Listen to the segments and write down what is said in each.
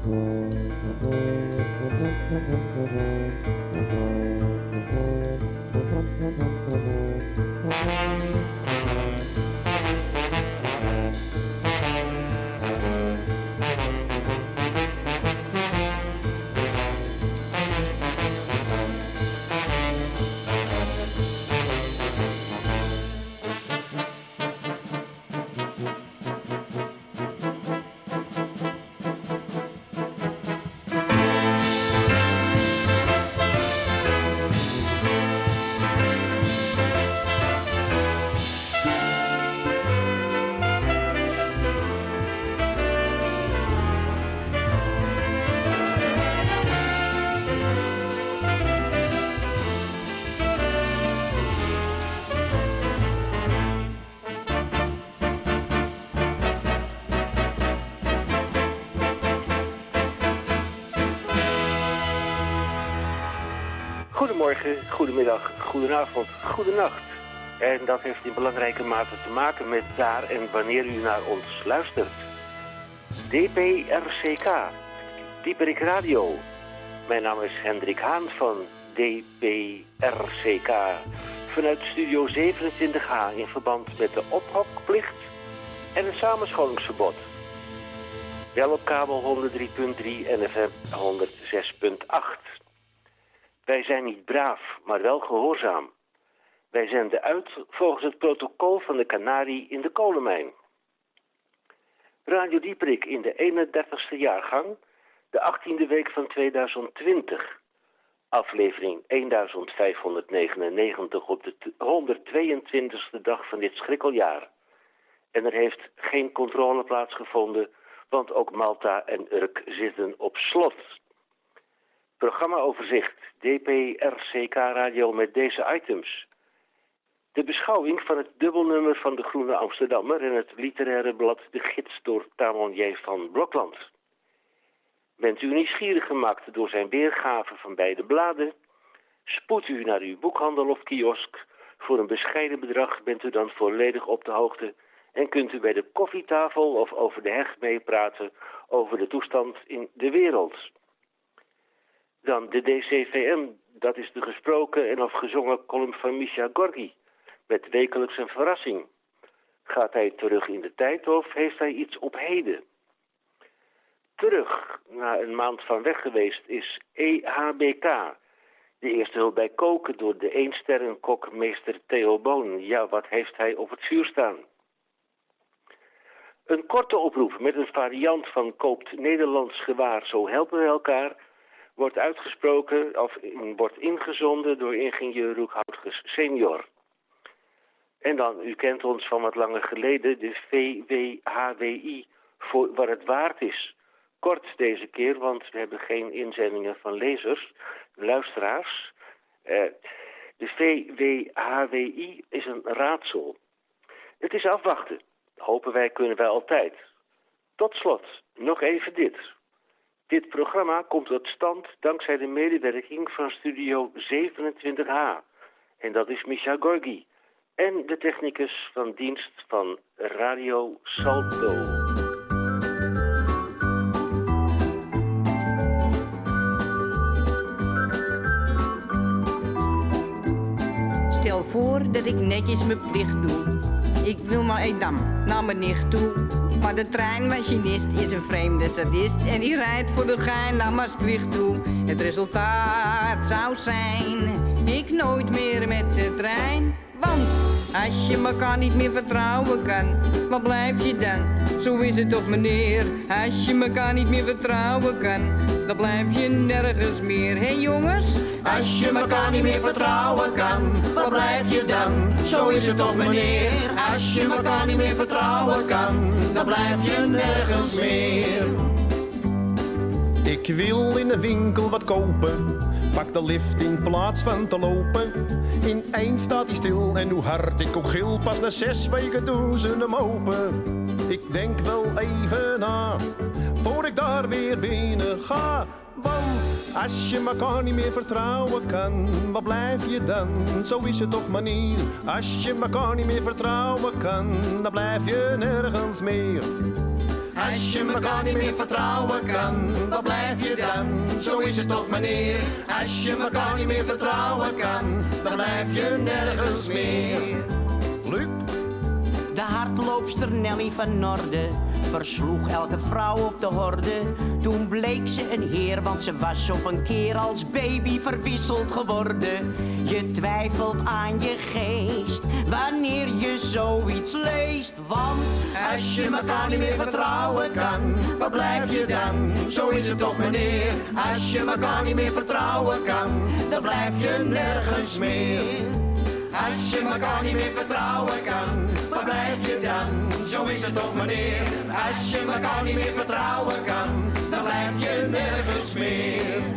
Thank you. Goedemorgen, goedemiddag, goedenavond, goedenacht. En dat heeft in belangrijke mate te maken met daar en wanneer u naar ons luistert. DPRCK, Dieperik Radio. Mijn naam is Hendrik Haan van DPRCK. Vanuit Studio 27H in verband met de ophokplicht en het samenscholingsverbod. Wel op kabel 103.3 en FM 106.8. Wij zijn niet braaf, maar wel gehoorzaam. Wij zenden uit volgens het protocol van de Canarie in de kolenmijn. Radio Dieprik in de 31ste jaargang, de 18e week van 2020. Aflevering 1599 op de 122e dag van dit schrikkeljaar. En er heeft geen controle plaatsgevonden, want ook Malta en Urk zitten op slot. Programmaoverzicht DPRCK Radio met deze items. De beschouwing van het dubbelnummer van de Groene Amsterdammer... en het literaire blad De Gids door Tamon van Blokland. Bent u nieuwsgierig gemaakt door zijn weergave van beide bladen? Spoed u naar uw boekhandel of kiosk. Voor een bescheiden bedrag bent u dan volledig op de hoogte... en kunt u bij de koffietafel of over de heg meepraten... over de toestand in de wereld... Dan de DCVM, dat is de gesproken en of gezongen column van Misha Gorgi. Met wekelijks een verrassing. Gaat hij terug in de tijd of heeft hij iets op heden? Terug, na een maand van weg geweest, is EHBK. De eerste hulp bij koken door de eensterrenkok meester Theo Boon. Ja, wat heeft hij op het vuur staan? Een korte oproep met een variant van koopt Nederlands gewaar, zo helpen we elkaar wordt uitgesproken of wordt ingezonden door ingenieur Roekhoutges senior. En dan, u kent ons van wat langer geleden, de VWHWI, voor wat het waard is. Kort deze keer, want we hebben geen inzendingen van lezers, luisteraars. Eh, de VWHWI is een raadsel. Het is afwachten. Hopen wij kunnen wij altijd. Tot slot, nog even dit. Dit programma komt tot stand dankzij de medewerking van Studio 27H. En dat is Misha Gorgi. En de technicus van dienst van Radio Salto. Stel voor dat ik netjes mijn plicht doe. Ik wil maar Edam naar mijn nicht toe maar de treinmachinist is een vreemde sadist en die rijdt voor de gein naar Maastricht toe. Het resultaat zou zijn, ik nooit meer met de trein. Want als je elkaar niet meer vertrouwen kan, wat blijf je dan? Zo is het toch meneer, als je elkaar niet meer vertrouwen kan, dan blijf je nergens meer. Hé hey jongens? Als je elkaar niet meer vertrouwen kan, wat blijf je dan? Zo is het toch meneer, als je elkaar niet meer vertrouwen kan, dan blijf je nergens meer. Ik wil in de winkel wat kopen, pak de lift in plaats van te lopen. In eind staat hij stil en hoe hard ik ook gil, pas na zes weken doen ze hem open. Ik denk wel even na, voor ik daar weer binnen ga. Want als je elkaar niet meer vertrouwen kan, wat blijf je dan? Zo is het toch manier. Als je elkaar niet meer vertrouwen kan, dan blijf je nergens meer. Als je elkaar niet meer vertrouwen kan, wat blijf je dan? Zo is het toch meneer. Als je elkaar niet meer vertrouwen kan, dan blijf je nergens meer. Luc, De hardloopster Nelly van Norde versloeg elke vrouw op de horde. Toen bleek ze een heer, want ze was op een keer als baby verwisseld geworden. Je twijfelt aan je geest wanneer je zoiets leest, want Als je elkaar niet meer vertrouwen kan, wat blijf je dan? Zo is het toch meneer. Als je elkaar niet meer vertrouwen kan, dan blijf je nergens meer. Als je elkaar niet meer vertrouwen kan, wat blijf je dan? Zo is het toch meneer. Als je elkaar niet meer vertrouwen kan, dan blijf je nergens meer.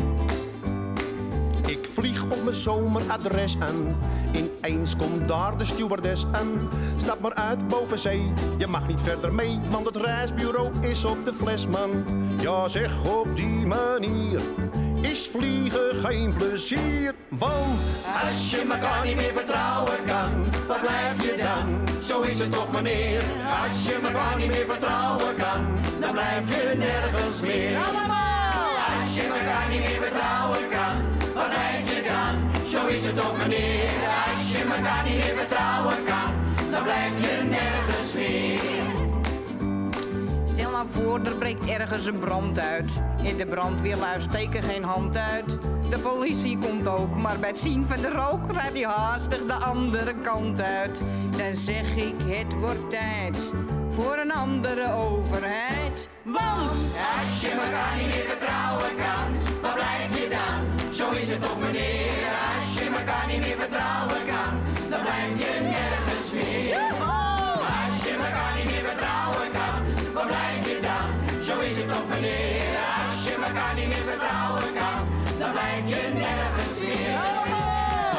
ik vlieg op mijn zomeradres aan. Ineens komt daar de stewardess aan. Stap maar uit boven zee, je mag niet verder mee, want het reisbureau is op de fles, man. Ja, zeg op die manier is vliegen geen plezier, want Als je elkaar niet meer vertrouwen kan, wat blijf je dan? Zo is het toch meneer. Als je elkaar niet meer vertrouwen kan, dan blijf je nergens meer. Als je elkaar niet meer vertrouwen kan, wat blijf je dan? Zo is het toch meneer. Als je elkaar niet meer vertrouwen kan, dan blijf je nergens meer. Stel nou voor, er breekt ergens een brand uit. In de brandweerluis steken geen hand uit. De politie komt ook, maar bij het zien van de rook rijdt hij haastig de andere kant uit. Dan zeg ik, het wordt tijd voor een andere overheid. Want Als je elkaar niet meer vertrouwen kan, wat blijf je dan? Zo is het toch meneer. Als je elkaar niet meer vertrouwen kan, dan blijf je Toch meneer. Als je elkaar niet meer vertrouwen kan, dan blijf je nergens meer.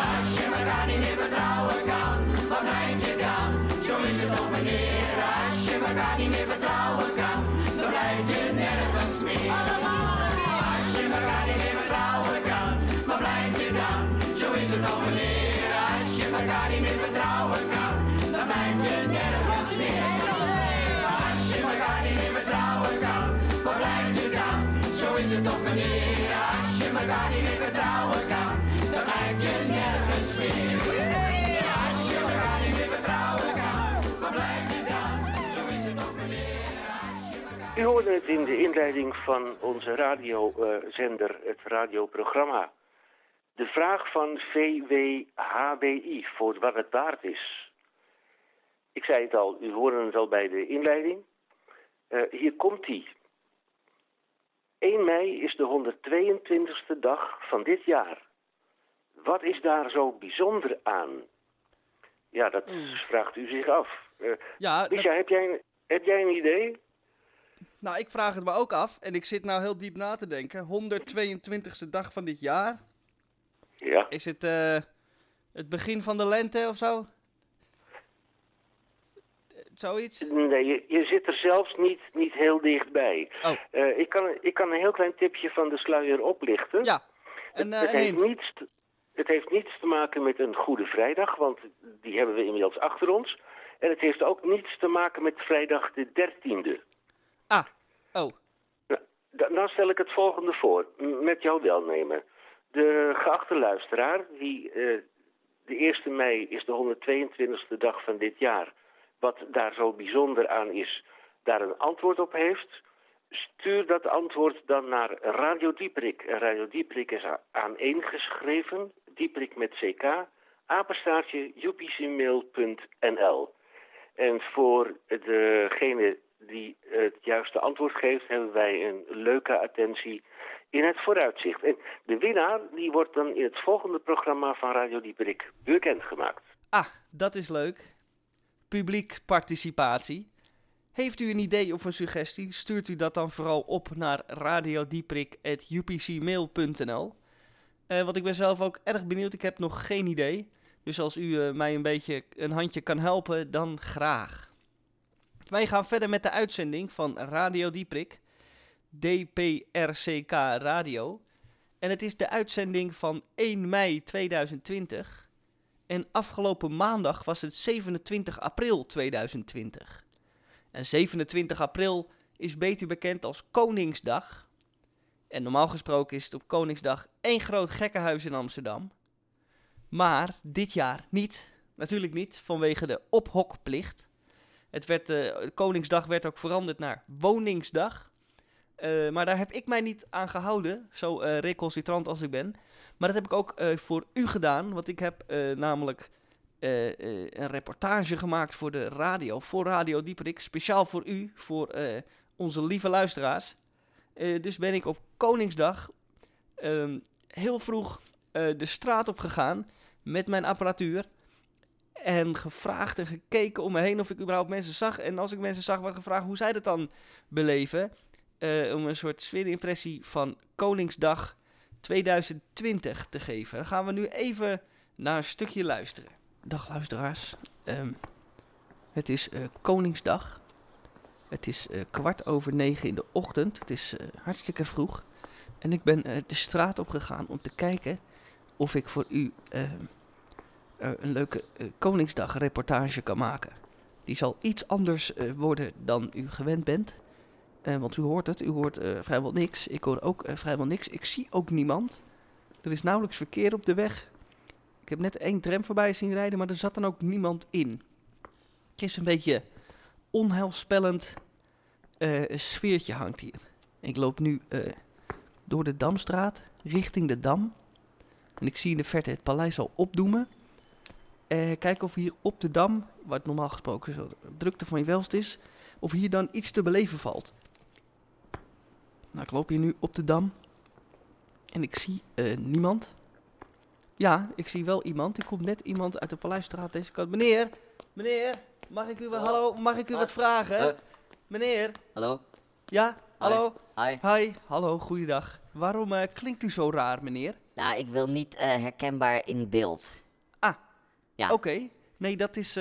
Als je elkaar niet meer vertrouwen kan, wat blijf je dan? Zo is het toch meneer. Als je elkaar niet meer vertrouwen meneer. Als je elkaar niet meer vertrouwen kan, dan blijf je nergens meer. Als je niet meer vertrouwen kan, wat blijf je dan? Zo is het toch meneer. U hoorde het in de inleiding van onze radiozender, het radioprogramma. De vraag van VWHBI, voor wat het waard is. Ik zei het al, u hoorde het al bij de inleiding. Eh, hier komt ie. 1 mei is de 122e dag van dit jaar. Wat is daar zo bijzonder aan? Ja, dat vraagt u zich af. Eh Ja, dat- heb jij, een- heb jij een idee? nou, ik vraag het me ook af. En ik zit nou heel diep na te denken. 122e dag van dit jaar. Ja. Is het eh, het begin van de lente of zo? Eh, Zoiets? Nee, je, je zit er zelfs niet, niet heel dichtbij. Oh. Eh, ik, kan, ik kan een heel klein tipje van de sluier oplichten. Ja. En, eh, het, en heeft hint. niets te, het heeft niets te maken met een Goede Vrijdag, want die hebben we inmiddels achter ons. En het heeft ook niets te maken met vrijdag de 13e. Ah, oh. Nou, da- dan stel ik het volgende voor, met jouw welnemen. De geachte luisteraar, die eh, de 1 mei is de 122e dag van dit jaar, wat daar zo bijzonder aan is, daar een antwoord op heeft, stuur dat antwoord dan naar Radio Dieprik. Radio Dieprik is aaneengeschreven, Dieprik met ck, apenstaartje upcmail.nl. En voor degene die het juiste antwoord geeft, hebben wij een leuke attentie in het vooruitzicht. En de winnaar die wordt dan in het volgende programma van Radio Dieperik bekendgemaakt. Ah, dat is leuk. Publiek participatie. Heeft u een idee of een suggestie? Stuurt u dat dan vooral op naar radiodieprik.upcmail.nl Eh Want ik ben zelf ook erg benieuwd. Ik heb nog geen idee. Dus als u eh, mij een beetje een handje kan helpen, dan graag. Wij gaan verder met de uitzending van Radio Dieprik. DPRCK Radio. En het is de uitzending van 1 mei 2020. En afgelopen maandag was het 27 april 2020. En 27 april is beter bekend als Koningsdag. En normaal gesproken is het op Koningsdag één groot gekkenhuis in Amsterdam. Maar dit jaar niet. Natuurlijk niet, vanwege de ophokplicht. Het werd, eh, Koningsdag werd ook veranderd naar Woningsdag. Eh, maar daar heb ik mij niet aan gehouden, zo eh recalcitrant als ik ben. Maar dat heb ik ook eh, voor u gedaan, want ik heb eh, namelijk eh, een reportage gemaakt voor de radio, voor Radio Dieperik, speciaal voor u, voor onze lieve luisteraars. Dus ben ik op Koningsdag ehm, heel vroeg de straat op gegaan met mijn apparatuur. En gevraagd en gekeken om me heen of ik überhaupt mensen zag. En als ik mensen zag, werd gevraagd hoe zij dat dan beleven. Om een soort sfeerimpressie van Koningsdag 2020 te geven. Dan gaan we nu even naar een stukje luisteren. Dag luisteraars. Ehm, het is eh, Koningsdag. Het is eh, kwart over negen in de ochtend. Het is eh, hartstikke vroeg. En ik ben de straat op gegaan om te kijken of ik voor u ehm, eh, een leuke Koningsdag reportage kan maken. Die zal iets anders worden dan u gewend bent. Eh, want u hoort het, u hoort eh, vrijwel niks. Ik hoor ook eh, vrijwel niks. Ik zie ook niemand. Er is nauwelijks verkeer op de weg. Ik heb net één tram voorbij zien rijden, maar er zat dan ook niemand in. Het is een beetje onheilspellend sfeertje hangt hier. Ik loop nu door de Damstraat richting de Dam. En ik zie in de verte het paleis al opdoemen. Kijken of hier op de Dam, waar het normaal gesproken zo drukte van je welst is, of hier dan iets te beleven valt. Nou, ik loop hier nu op de Dam. En ik zie eh, niemand. Ja, ik zie wel iemand. Er komt net iemand uit de Paleisstraat deze kant. Meneer, meneer, mag ik u wat, hallo, mag ik u wat vragen? Eh. Meneer, Hallo? ja, hallo, Hi. hi, hallo, goeiedag. Waarom eh, klinkt u zo raar, meneer? Nou, ik wil niet herkenbaar in beeld. Ah, Ja. oké. Nee, dat is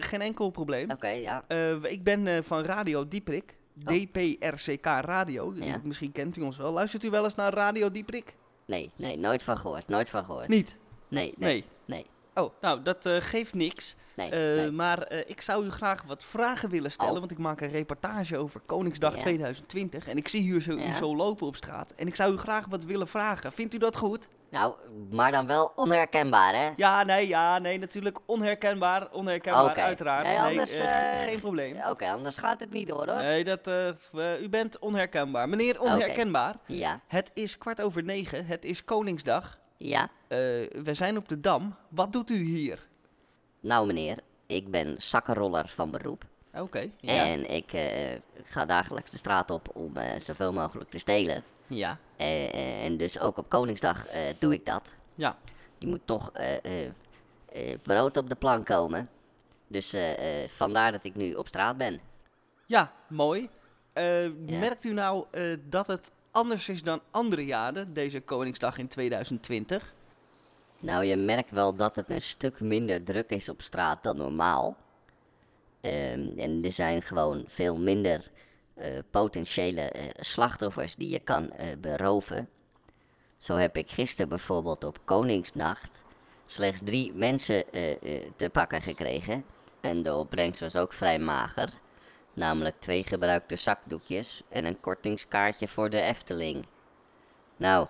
geen enkel probleem. Oké, ja. Ik ben van Radio Dieprik. DPRCK Radio. Ja. Misschien kent u ons wel. Luistert u wel eens naar Radio Dieprik? Nee, nee, nooit van gehoord. Nooit van gehoord. Niet? Nee, Nee. nee. Nee. Oh, nou, dat eh, geeft niks. Nee. Eh, nee. Maar eh, ik zou u graag wat vragen willen stellen, Oh. want ik maak een reportage over Koningsdag Ja. 2020 en ik zie u zo, u zo lopen op straat en ik zou u graag wat willen vragen. Vindt u dat goed? Nou, maar dan wel onherkenbaar, hè? Ja, nee, ja, nee, natuurlijk onherkenbaar, onherkenbaar, uiteraard. Nee, anders, geen probleem. Oké, anders gaat het niet door, hoor. Nee, dat, u bent onherkenbaar. Meneer onherkenbaar, Ja, het is kwart over negen, het is Koningsdag. Ja. Eh, we zijn op de Dam. Wat doet u hier? Nou, meneer, ik ben zakkenroller van beroep. Oké, ja. En ik eh, ga dagelijks de straat op om eh, zoveel mogelijk te stelen. Ja, Eh, eh, en dus ook op Koningsdag eh, doe ik dat. ja. Je moet toch eh, eh, eh, brood op de plank komen. Dus eh, eh, vandaar dat ik nu op straat ben. Ja, mooi. Eh. Merkt u nou eh, dat het anders is dan andere jaren, deze Koningsdag in 2020? Nou, je merkt wel dat het een stuk minder druk is op straat dan normaal. Ehm, en er zijn gewoon veel minder eh, potentiële eh, slachtoffers die je kan eh, beroven. Zo heb ik gisteren bijvoorbeeld op Koningsnacht slechts drie mensen te pakken gekregen. En de opbrengst was ook vrij mager. Namelijk twee gebruikte zakdoekjes en een kortingskaartje voor de Efteling. Nou,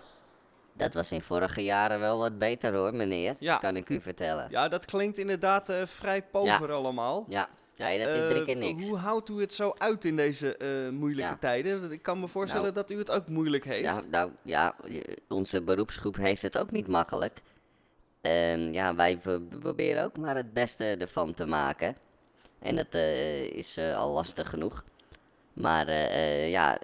dat was in vorige jaren wel wat beter hoor, meneer. Ja. Kan ik u vertellen. Ja, dat klinkt inderdaad eh, vrij pover allemaal. Ja, ja dat is drie Eh, keer niks. Hoe houdt u het zo uit in deze eh, moeilijke Ja. tijden? Ik kan me voorstellen Nou. dat u het ook moeilijk heeft. Ja, nou ja, onze beroepsgroep heeft het ook niet makkelijk. Ehm, ja, wij pro- proberen ook maar het beste ervan te maken. En dat eh, is eh, al lastig genoeg. Maar eh, ja,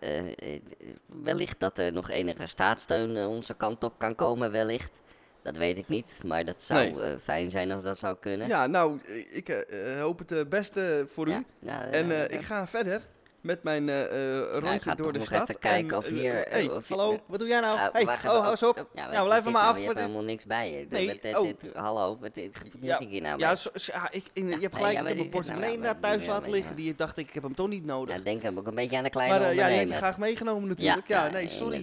wellicht dat er nog enige staatssteun onze kant op kan komen, wellicht. Dat weet ik niet, maar dat zou Nee. fijn zijn als dat zou kunnen. Ja, nou, ik hoop het beste voor u. Ja, En ik ga verder met mijn eh, eh, rondje ga door de stad. even kijken of eh, hier, hey, of je- hallo, wat doe jij nou? Ah, hey, oh, hou eens op. Ja, wat blijf maar nou? af. Je hebt helemaal niks bij je. Nee, oh. hallo, wat, moet ik hier nou ja, ik, in- je hebt gelijk, ik heb nou, portemonnee daar thuis laten liggen. Die dacht ik, ik heb hem toch niet nodig. Ja, denk ik ook een beetje aan de kleine maar ja, je hebt graag meegenomen natuurlijk. Ja, nee, sorry.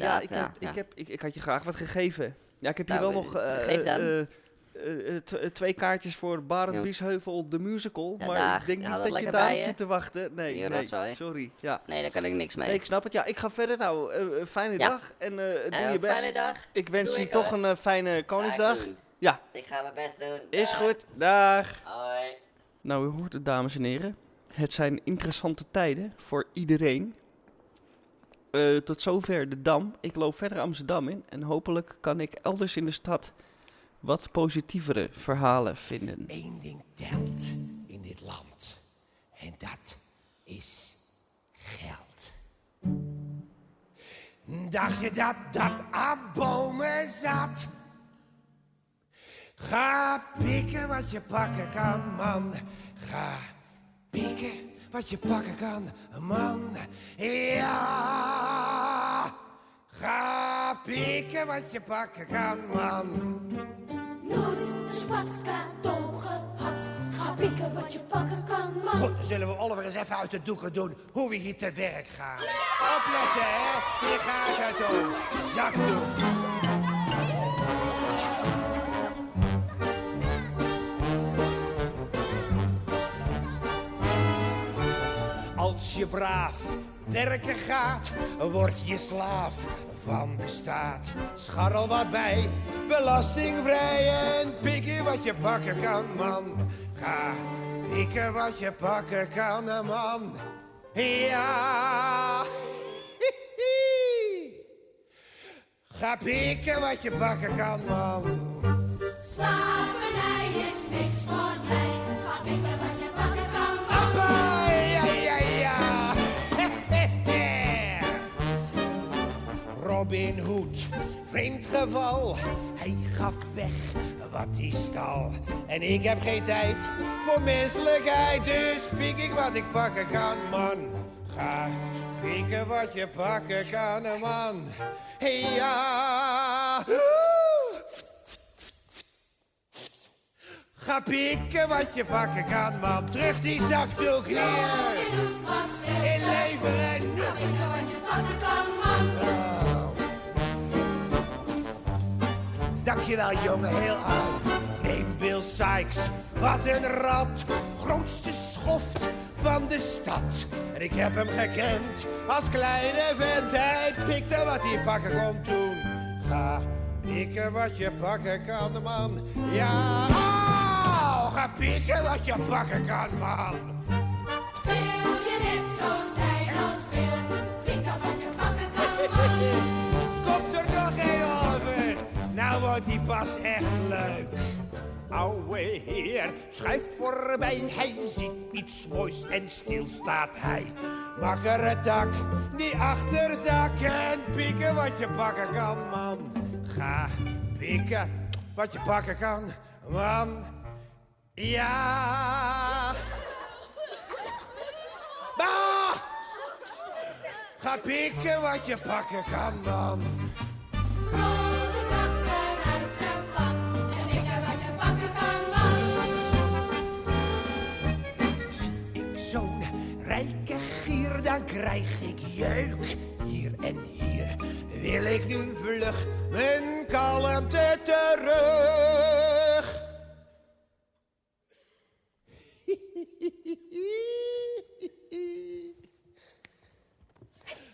Ik, had je graag wat gegeven. Ja, ik heb hier Nou, wel nog eh, eh, eh, twee kaartjes voor Barend Ja. Biesheuvel, de musical. Ja, maar daar. ik denk niet dat je daar zit te wachten. Nee, nee, rotzooi. sorry. Ja. Nee, daar kan ik niks mee. Nee, ik snap het. Ja, ik ga verder. Nou, fijne dag en doe je best. Fijne dag. Ik wens je toch een fijne Koningsdag. Ja, Ik ga mijn best doen. is goed. Dag. Hoi. Nou, u hoort het, dames en heren. Het zijn interessante tijden voor iedereen. Tot zover de Dam. Ik loop verder Amsterdam in. En hopelijk kan ik elders in de stad wat positievere verhalen vinden. Eén ding telt in dit land. En dat is geld. Dacht je dat dat aan bomen zat? Ga pikken wat je pakken kan, man. Ga pikken wat je pakken kan, man. Ja! Ga pikken wat je pakken kan, man. Nooit een spatkaarton gehad. Ga pikken wat je pakken kan, man. Goed, dan zullen we Oliver eens even uit de doeken doen hoe we hier te werk gaan. Opletten, hè? Hier gaat het om. Zakdoek. Als je braaf werken gaat, word je slaaf van de staat. Scharrel wat bij, belastingvrij en pikken wat je pakken kan, man. Ga pikken wat je pakken kan, man. Ja. Ga pikken wat je pakken kan, man. Slavernij is niks voor mij. Robin Hood, vreemd geval. Hij gaf weg wat hij stal. En ik heb geen tijd voor menselijkheid. Dus pik ik wat ik pakken kan, man. Ga pikken wat je pakken kan, man. Ja. Ga pikken wat je pakken kan, man. Terug die zakdoek hier. Je doet was Dankjewel, jongen, heel aardig. Neem Bill Sykes, wat een rat. Grootste schoft van de stad. En ik heb hem gekend als kleine vent. Hij pikte wat hij pakken kon toen. Ga pikken wat je pakken kan, man. Ja, oh, ga pikken wat je pakken kan, man. Wil je net zo die pas echt leuk. Ouwe heer schuift voorbij, hij ziet iets moois en stil staat hij. Makkere dak, die achterzak en pikken wat je pakken kan, man. Ga pikken wat je pakken kan, man. Ja. Ga pikken wat je pakken kan, man. Krijg ik jeuk. Hier en hier wil ik nu vlug mijn kalmte terug.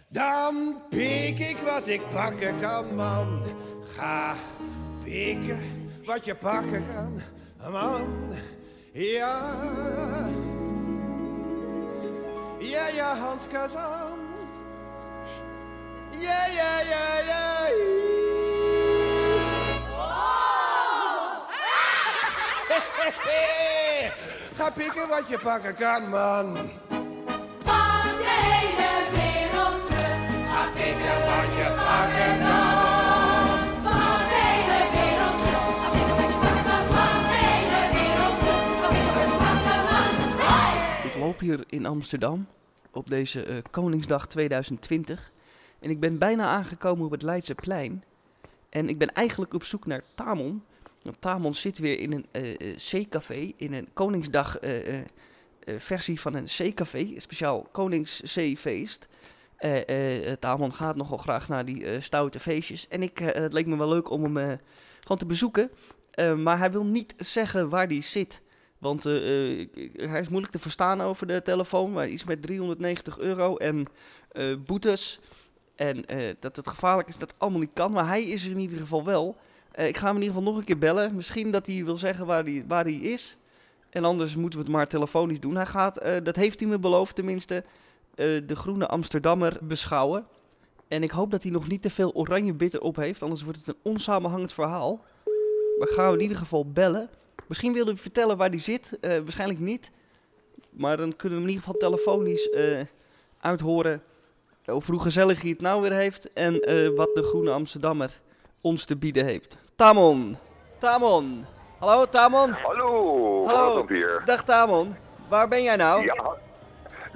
Dan pik ik wat ik pakken kan, man. Ga pikken wat je pakken kan, man. Ja. Wat je pakken kan, man. Pak de hele wereld terug. Ga pikken Wat je pakken kan. Pak de hele wereld terug. Ga pikken wat je pakken kan. Pak de hele wereld terug. Ga pikken wat je pakken kan. Loop hier in Amsterdam op deze eh, Koningsdag 2020. En ik ben bijna aangekomen op het Leidseplein. En ik ben eigenlijk op zoek naar Tamon. Want Tamon zit weer in een eh, eh, C-café, in een Koningsdag eh, eh, eh, versie van een C-café, speciaal Konings-C-feest. Eh, eh, Tamon gaat nogal graag naar die eh, stoute feestjes. En ik, eh, het leek me wel leuk om hem eh, gewoon te bezoeken. Eh, maar hij wil niet zeggen waar die zit. Want eh, eh, hij is moeilijk te verstaan over de telefoon. Maar iets met 390 euro en eh, boetes. En dat het gevaarlijk is, dat allemaal niet kan. Maar hij is er in ieder geval wel. Ik ga hem in ieder geval nog een keer bellen. Misschien dat hij wil zeggen waar hij, waar hij is. En anders moeten we het maar telefonisch doen. Hij gaat, dat heeft hij me beloofd tenminste, de Groene Amsterdammer beschouwen. En ik hoop dat hij nog niet te veel oranje bitter op heeft. Anders wordt het een onsamenhangend verhaal. Maar ik ga hem in ieder geval bellen. Misschien wilde hij vertellen waar hij zit. eh, waarschijnlijk niet. Maar dan kunnen we hem in ieder geval telefonisch eh, uithoren over hoe gezellig hij het nou weer heeft. En eh, wat de Groene Amsterdammer ons te bieden heeft. Tamon! Tamon! Hallo Tamon! Hallo, Hallo. hier? Dag Tamon! Waar ben jij nou? Ja.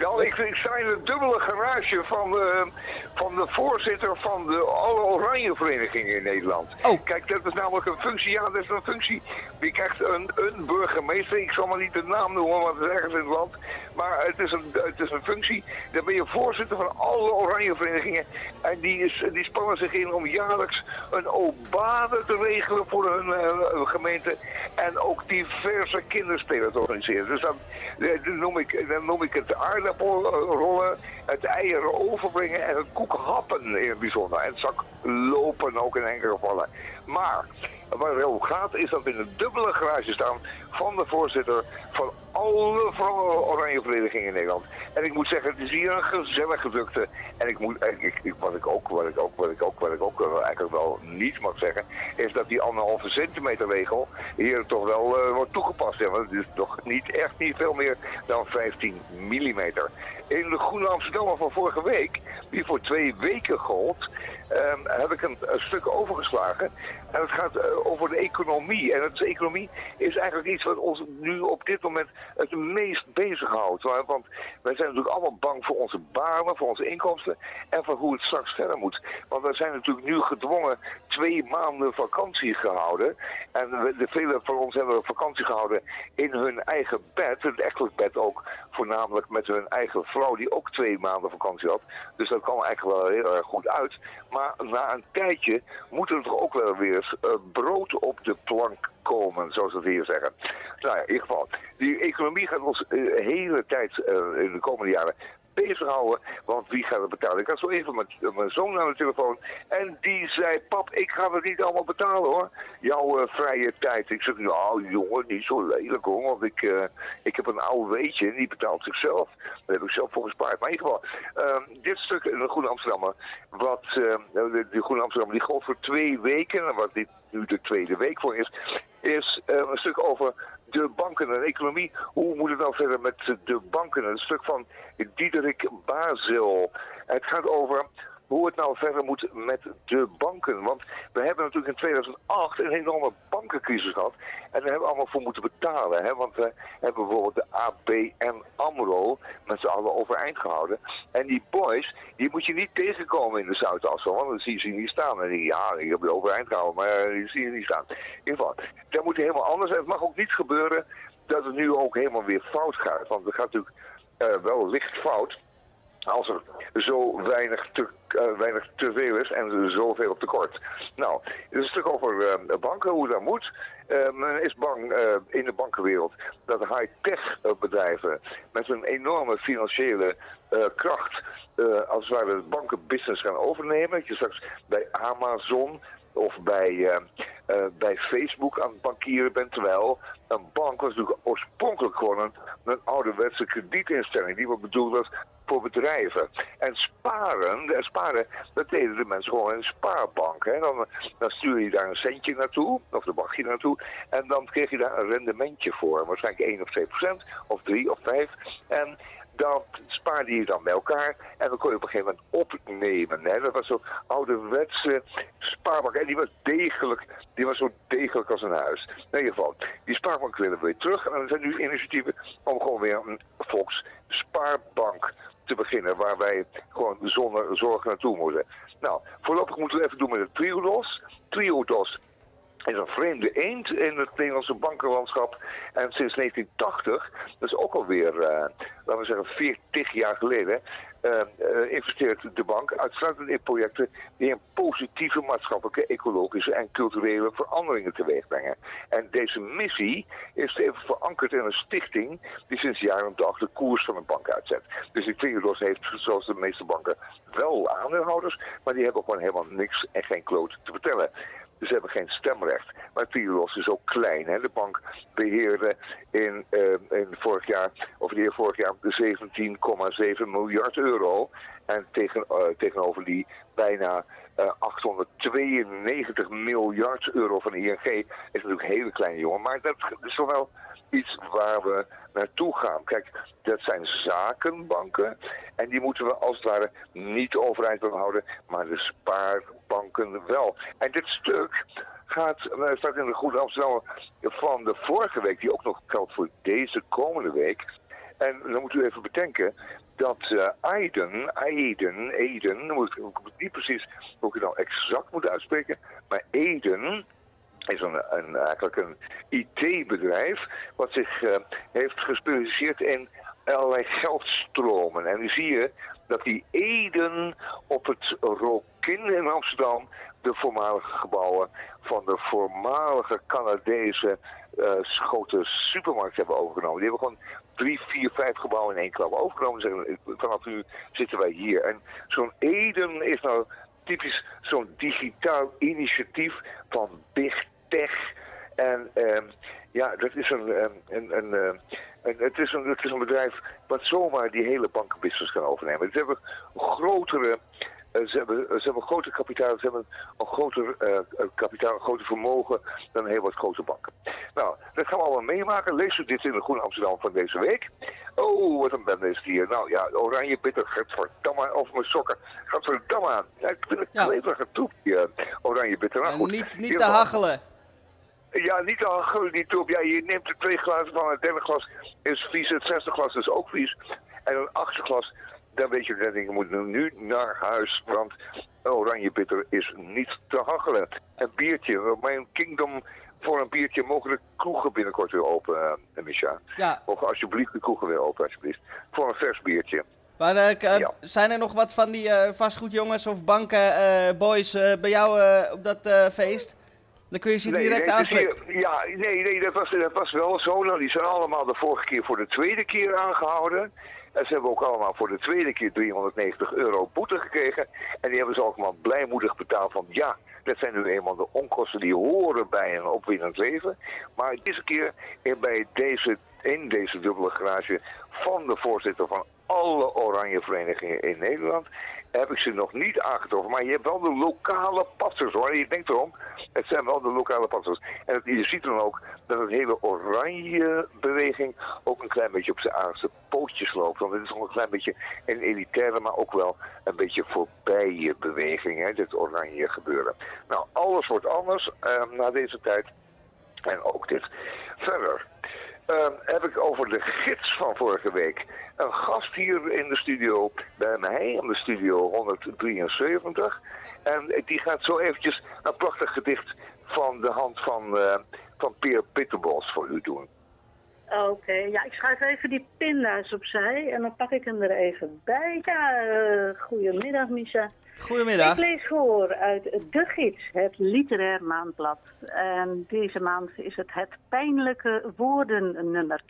Nou, ik, ik sta in het dubbele garage van de, van de voorzitter van de alle oranje verenigingen in Nederland. Oh. Kijk, dat is namelijk een functie, ja, dat is een functie. Die krijgt een, een burgemeester, ik zal maar niet de naam noemen, want het is ergens in het land. Maar het is, een, het is een functie, dan ben je voorzitter van alle oranje verenigingen. En die, is, die spannen zich in om jaarlijks een obade te regelen voor hun eh, gemeente. En ook diverse kinderspelen te organiseren. Dus dan, eh, dan, noem, ik, dan noem ik het aardappelrollen, het eieren overbrengen en het koekhappen in het bijzonder. En het zak lopen ook in enkele gevallen. Maar waar het om gaat is dat we in een dubbele garage staan van de voorzitter van alle oranje verenigingen in Nederland. En ik moet zeggen, het is hier een gezellige drukte. En ik moet, ik, wat ik ook, wat ik ook, wat ik ook, wat ik ook eh, eigenlijk wel niet mag zeggen, is dat die anderhalve centimeter regel hier toch wel eh, wordt toegepast. Ja, want het is toch niet echt niet veel meer dan 15 millimeter. In de Groene Amsterdammer van vorige week, die voor twee weken gold, ehm, heb ik een stuk overgeslagen. En het gaat eh, over de economie. En het, economie is eigenlijk iets wat ons nu op dit moment het meest bezighoudt. Want wij zijn natuurlijk allemaal bang voor onze banen, voor onze inkomsten en voor hoe het straks verder moet. Want we zijn natuurlijk nu gedwongen twee maanden vakantie gehouden. En we- de velen van ons hebben vakantie gehouden in hun eigen bed, het echtelijk bed ook, voornamelijk met hun eigen vrouw die ook twee maanden vakantie had. Dus dat kwam eigenlijk wel heel erg goed uit. Maar na een tijdje moet er toch ook wel weer eens eh, brood op de plank komen, zoals we hier zeggen. Nou ja, in ieder geval, die economie gaat ons eh, de hele tijd eh, in de komende jaren bezighouden, want wie gaat het betalen? Ik had zo even mijn zoon aan de telefoon en die zei, pap, ik ga het niet allemaal betalen hoor, jouw eh, vrije tijd. Ik zeg, nou jongen, niet zo lelijk hoor, want ik, eh, ik heb een oud weetje en die betaalt zichzelf. Daar heb ik zelf voor gespaard. Maar in ieder geval, ehm, dit stuk in de Groene Amsterdammer, wat eh, de, de Groene Amsterdammer, die gold voor twee weken, en wat dit nu de tweede week voor is, is eh, een stuk over de banken en de economie. Hoe moet het nou verder met de banken? Een stuk van Diederik Bazel. Het gaat over hoe het nou verder moet met de banken. Want we hebben natuurlijk in 2008 een enorme bankencrisis gehad. En daar hebben we allemaal voor moeten betalen. Hè? Want we hebben bijvoorbeeld de ABN AMRO met z'n allen overeind gehouden. En die boys, die moet je niet tegenkomen in de Zuidassen. Want dan zie je ze niet staan. En die, ja, die hebben je overeind gehouden, maar die zie je niet staan. In ieder geval, dat moet helemaal anders. En het mag ook niet gebeuren dat het nu ook helemaal weer fout gaat. Want het gaat natuurlijk eh, wel licht fout als er zo weinig te, eh, weinig te veel is en zoveel tekort. Nou, het is een stuk over eh, banken, hoe dat moet. Eh, men is bang in de bankenwereld dat high-tech bedrijven met een enorme financiële kracht als het ware de bankenbusiness gaan overnemen. Dat je straks bij Amazon of bij, bij Facebook aan het bankieren bent. Terwijl een bank was natuurlijk oorspronkelijk gewoon een, ouderwetse kredietinstelling die wat bedoeld was voor bedrijven. En sparen, en sparen, dat deden de mensen gewoon in een spaarbank. Hè. Dan, dan stuur je daar een centje naartoe, of dan mag je naartoe, en dan kreeg je daar een rendementje voor. Waarschijnlijk 1 of 2 procent, of 3 of 5. En dat spaarde je dan bij elkaar en dan kon je op een gegeven moment opnemen. Hè. Dat was zo'n ouderwetse spaarbank en die was degelijk, die was zo degelijk als een huis. In ieder geval, die spaarbank willen we weer terug en er zijn nu initiatieven om gewoon weer een volksspaarbank te beginnen waar wij gewoon zonder zorgen naartoe moeten. Nou, voorlopig moeten we even doen met het Triodos. Triodos is een vreemde eend in het Nederlandse bankenlandschap. En sinds 1980, dat is ook alweer, eh laten we zeggen, 40 jaar geleden, eh, eh, investeert de bank uitsluitend in projecten die een positieve maatschappelijke, ecologische en culturele veranderingen teweeg brengen. En deze missie is even verankerd in een stichting die sinds jaar en dag de koers van een bank uitzet. Dus de Triodos heeft, zoals de meeste banken, wel aandeelhouders, maar die hebben gewoon helemaal niks en geen kloot te vertellen. Dus ze hebben geen stemrecht. Maar Triodos is ook klein. Hè? De bank beheerde in, eh, in vorig jaar, of vorig jaar, de 17,7 miljard euro. En tegen, eh, tegenover die bijna eh, 892 miljard euro van ING is natuurlijk een hele kleine jongen. Maar dat is toch wel iets waar we naartoe gaan. Kijk, dat zijn zakenbanken. En die moeten we als het ware niet overeind houden, maar de spaarbanken wel. En dit stuk gaat, eh, staat in de Goede Amsterdam van de vorige week, die ook nog geldt voor deze komende week. En dan moet u even bedenken dat eh Aiden, Aiden, Aiden, moet ik, niet precies hoe ik het nou exact moet uitspreken, maar Aiden is een, een, eigenlijk een IT-bedrijf wat zich eh, heeft gespecialiseerd in allerlei geldstromen. En nu zie je dat die Eden op het Rokin in Amsterdam de voormalige gebouwen van de voormalige Canadese grote supermarkt hebben overgenomen. Die hebben gewoon drie, vier, vijf gebouwen in één klap overgenomen. Zeggen, vanaf nu zitten wij hier. En zo'n Eden is nou typisch zo'n digitaal initiatief van Big Tech. En ehm, ja, dat is een, ehm, een, een, eh, een, het, is een, het is een bedrijf wat zomaar die hele bankenbusiness kan overnemen. Ze hebben grotere, eh, ze hebben, ze hebben groter kapitaal, ze hebben een groter eh, eh, kapitaal, een groter vermogen dan heel wat grote banken. Nou, dat gaan we allemaal meemaken. Lees u dit in de Groene Amsterdam van deze week. Oh, wat een bende is hier. Nou ja, oranje bitter, gadverdamme, over mijn sokken. Gadverdamme. Ja, ik vind het Ja. kleverige troep, oranje bitter. Nou, En niet, niet te hachelen. Ja, niet al gul die. Ja, je neemt er twee glazen van. Het derde glas is vies. Het zesde glas is ook vies. En een achtste glas, dan weet je dat je moet nu naar huis. Want oranje bitter is niet te hachelen. Een biertje. Mijn kingdom voor een biertje mogen de kroegen binnenkort weer open, eh Micha. Ja, Mogen alsjeblieft de kroegen weer open, alsjeblieft. Voor een vers biertje. maar eh, eh, Ja. zijn er nog wat van die vastgoedjongens of banken, boys eh, bij jou op dat feest? Dan kun je ze direct nee, aanspreken. ja, nee, nee dat, was, dat was wel zo. Nou, die zijn allemaal de vorige keer voor de tweede keer aangehouden. En ze hebben ook allemaal voor de tweede keer 390 euro boete gekregen. En die hebben ze allemaal blijmoedig betaald van ja, dat zijn nu eenmaal de onkosten die horen bij een opwindend leven. Maar deze keer in, bij deze, in deze dubbele garage van de voorzitter van alle oranje verenigingen in Nederland heb ik ze nog niet aangetroffen. Maar je hebt wel de lokale passers hoor. Je denkt erom, het zijn wel de lokale passers. En je ziet dan ook dat het hele oranje beweging ook een klein beetje op zijn aardigste pootjes loopt. Want het is nog een klein beetje een elitaire, maar ook wel een beetje voorbije beweging, hè, dit oranje gebeuren. Nou, alles wordt anders eh, na deze tijd. En ook dit. Verder ehm, heb ik over de gids van vorige week. Een gast hier in de studio bij mij, in de studio 173. En die gaat zo eventjes een prachtig gedicht van de hand van, eh, van Peer Pitterbos voor u doen. Oké, ja, ik schuif even die pinda's opzij en dan pak ik hem er even bij. Ja, eh goedemiddag Misha. Goedemiddag. Ik lees voor uit De Gids, het literair maandblad. En deze maand is het het pijnlijke woordennummer.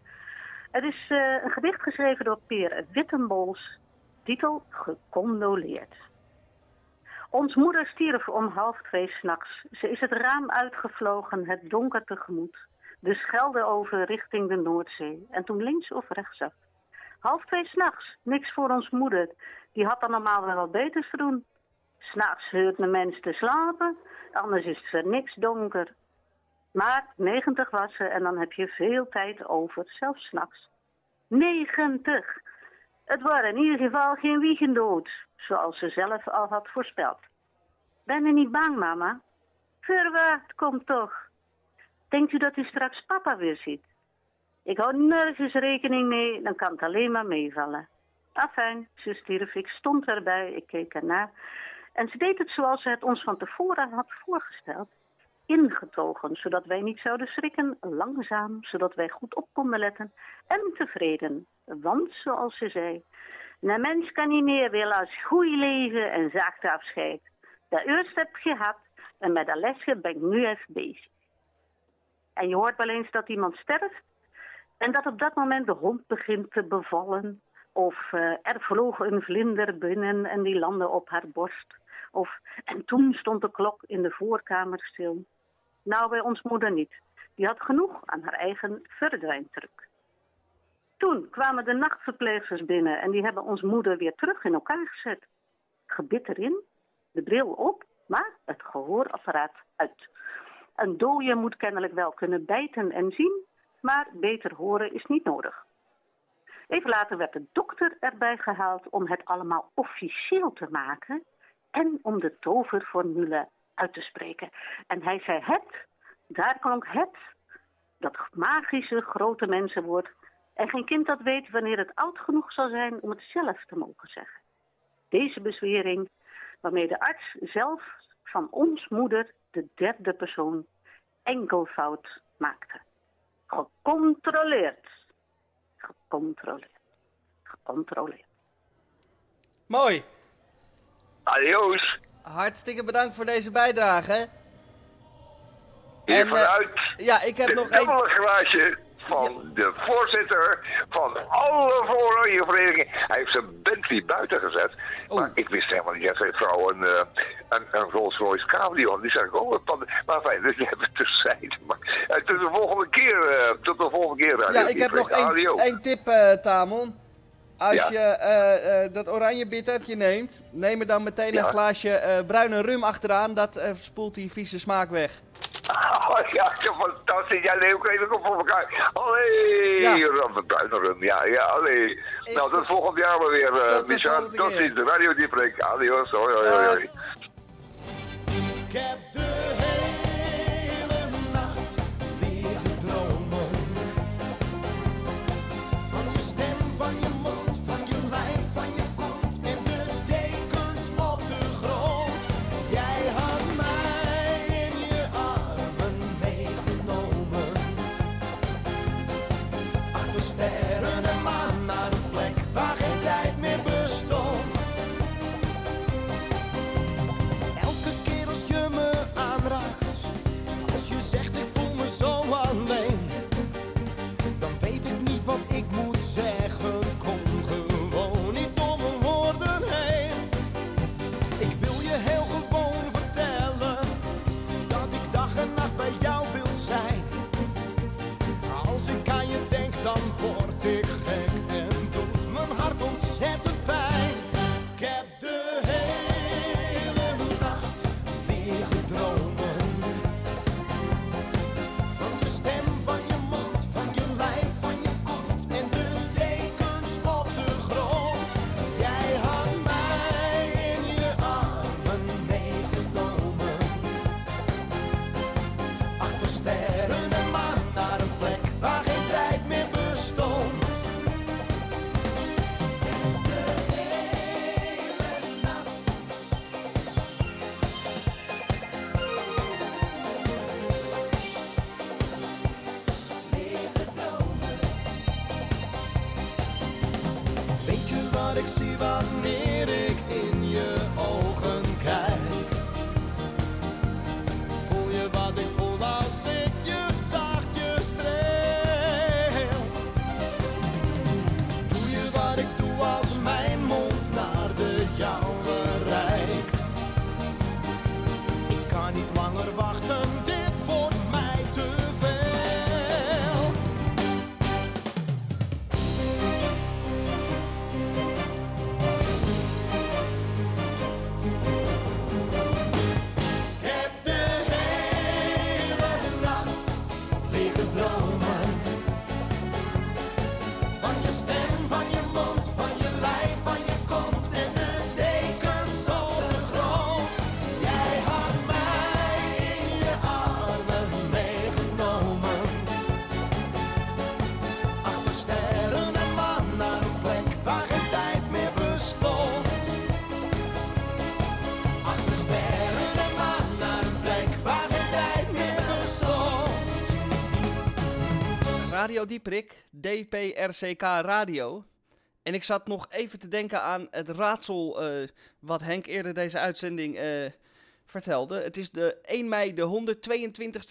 Het is eh, een gedicht geschreven door Peer Wittenbols, titel Gecondoleerd. Ons moeder stierf om half twee s'nachts. Ze is het raam uitgevlogen, het donker tegemoet. De Schelde over richting de Noordzee. En toen links of rechtsaf. Half twee s'nachts, niks voor ons moeder. Die had dan normaal wel wat beters te doen. S'nachts heurt een mens te slapen, anders is er niks donker. Maar 90 was ze en dan heb je veel tijd over, zelfs s'nachts. 90! Het waren in ieder geval geen wiegendood, zoals ze zelf al had voorspeld. Ben je niet bang, mama? Verwacht, kom toch. Denkt u dat u straks papa weer ziet? Ik hou nergens rekening mee, dan kan het alleen maar meevallen. Afijn, stierf, ik stond erbij, ik keek ernaar. En ze deed het zoals ze het ons van tevoren had voorgesteld. ingetogen, zodat wij niet zouden schrikken, langzaam, zodat wij goed op konden letten en tevreden. Want, zoals ze zei, een mens kan niet meer willen als goed leven en zachte afscheid. Dat eerst heb ik gehad en met dat lesje ben ik nu even bezig. En je hoort wel eens dat iemand sterft en dat op dat moment de hond begint te bevallen. Of eh, er vloog een vlinder binnen en die landde op haar borst. Of, en toen stond de klok in de voorkamer stil. Nou, bij ons moeder niet. Die had genoeg aan haar eigen verdwijntruc. Toen kwamen de nachtverpleegsters binnen en die hebben ons moeder weer terug in elkaar gezet. Gebit erin, de bril op, maar het gehoorapparaat uit. Een dooie moet kennelijk wel kunnen bijten en zien, maar beter horen is niet nodig. Even later werd de dokter erbij gehaald om het allemaal officieel te maken en om de toverformule uit te spreken. En hij zei het, daar klonk het, dat magische grote mensenwoord. En geen kind dat weet wanneer het oud genoeg zal zijn om het zelf te mogen zeggen. Deze bezwering, waarmee de arts zelf van ons moeder de derde persoon enkelvoud maakte. Gecontroleerd. Gecontroleerd. Gecontroleerd. Mooi. Adios. Hartstikke bedankt voor deze bijdrage. Hier En, eh, Ja, ik heb nog één... glaasje van de voorzitter van alle voororanje verenigingen. Hij heeft zijn Bentley buiten gezet. Oh. Maar ik wist helemaal niet dat zijn vrouw een, eh, een, een Rolls Royce Cabrio had. Die zag ik ook van- Maar fijn, dus die hebben het terzijde. Maar eh, tot de volgende keer. eh, tot de volgende keer. Radio Ja, ik heb nog één, tip, Tamon. Als Ja. je dat oranje bittertje neemt, neem er dan meteen Ja. een glaasje bruine rum achteraan. Dat spoelt die vieze smaak weg. Oh, ja, fantastisch. Ja, nee, ook even op voor elkaar. Allee, Ja. rum. Ja, ja, allee. Nou, tot volgend jaar maar weer, eh Tot volgende Tot ziens. De Radio Dieprik. Adios. Hoi, hoi, hoi. hoi. Ik heb de Radio Dieprik, DPRCK Radio. En ik zat nog even te denken aan het raadsel eh, wat Henk eerder deze uitzending eh, vertelde. Het is de 1 mei, de